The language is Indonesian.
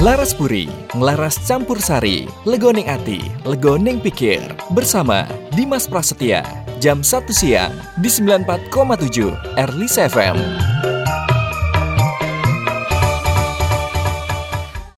Laras Puri, Laras Campur Sari, Legoning Ati, Legoning Pikir. Bersama Dimas Prasetya, jam 1 siang di 94,7 Erlis FM.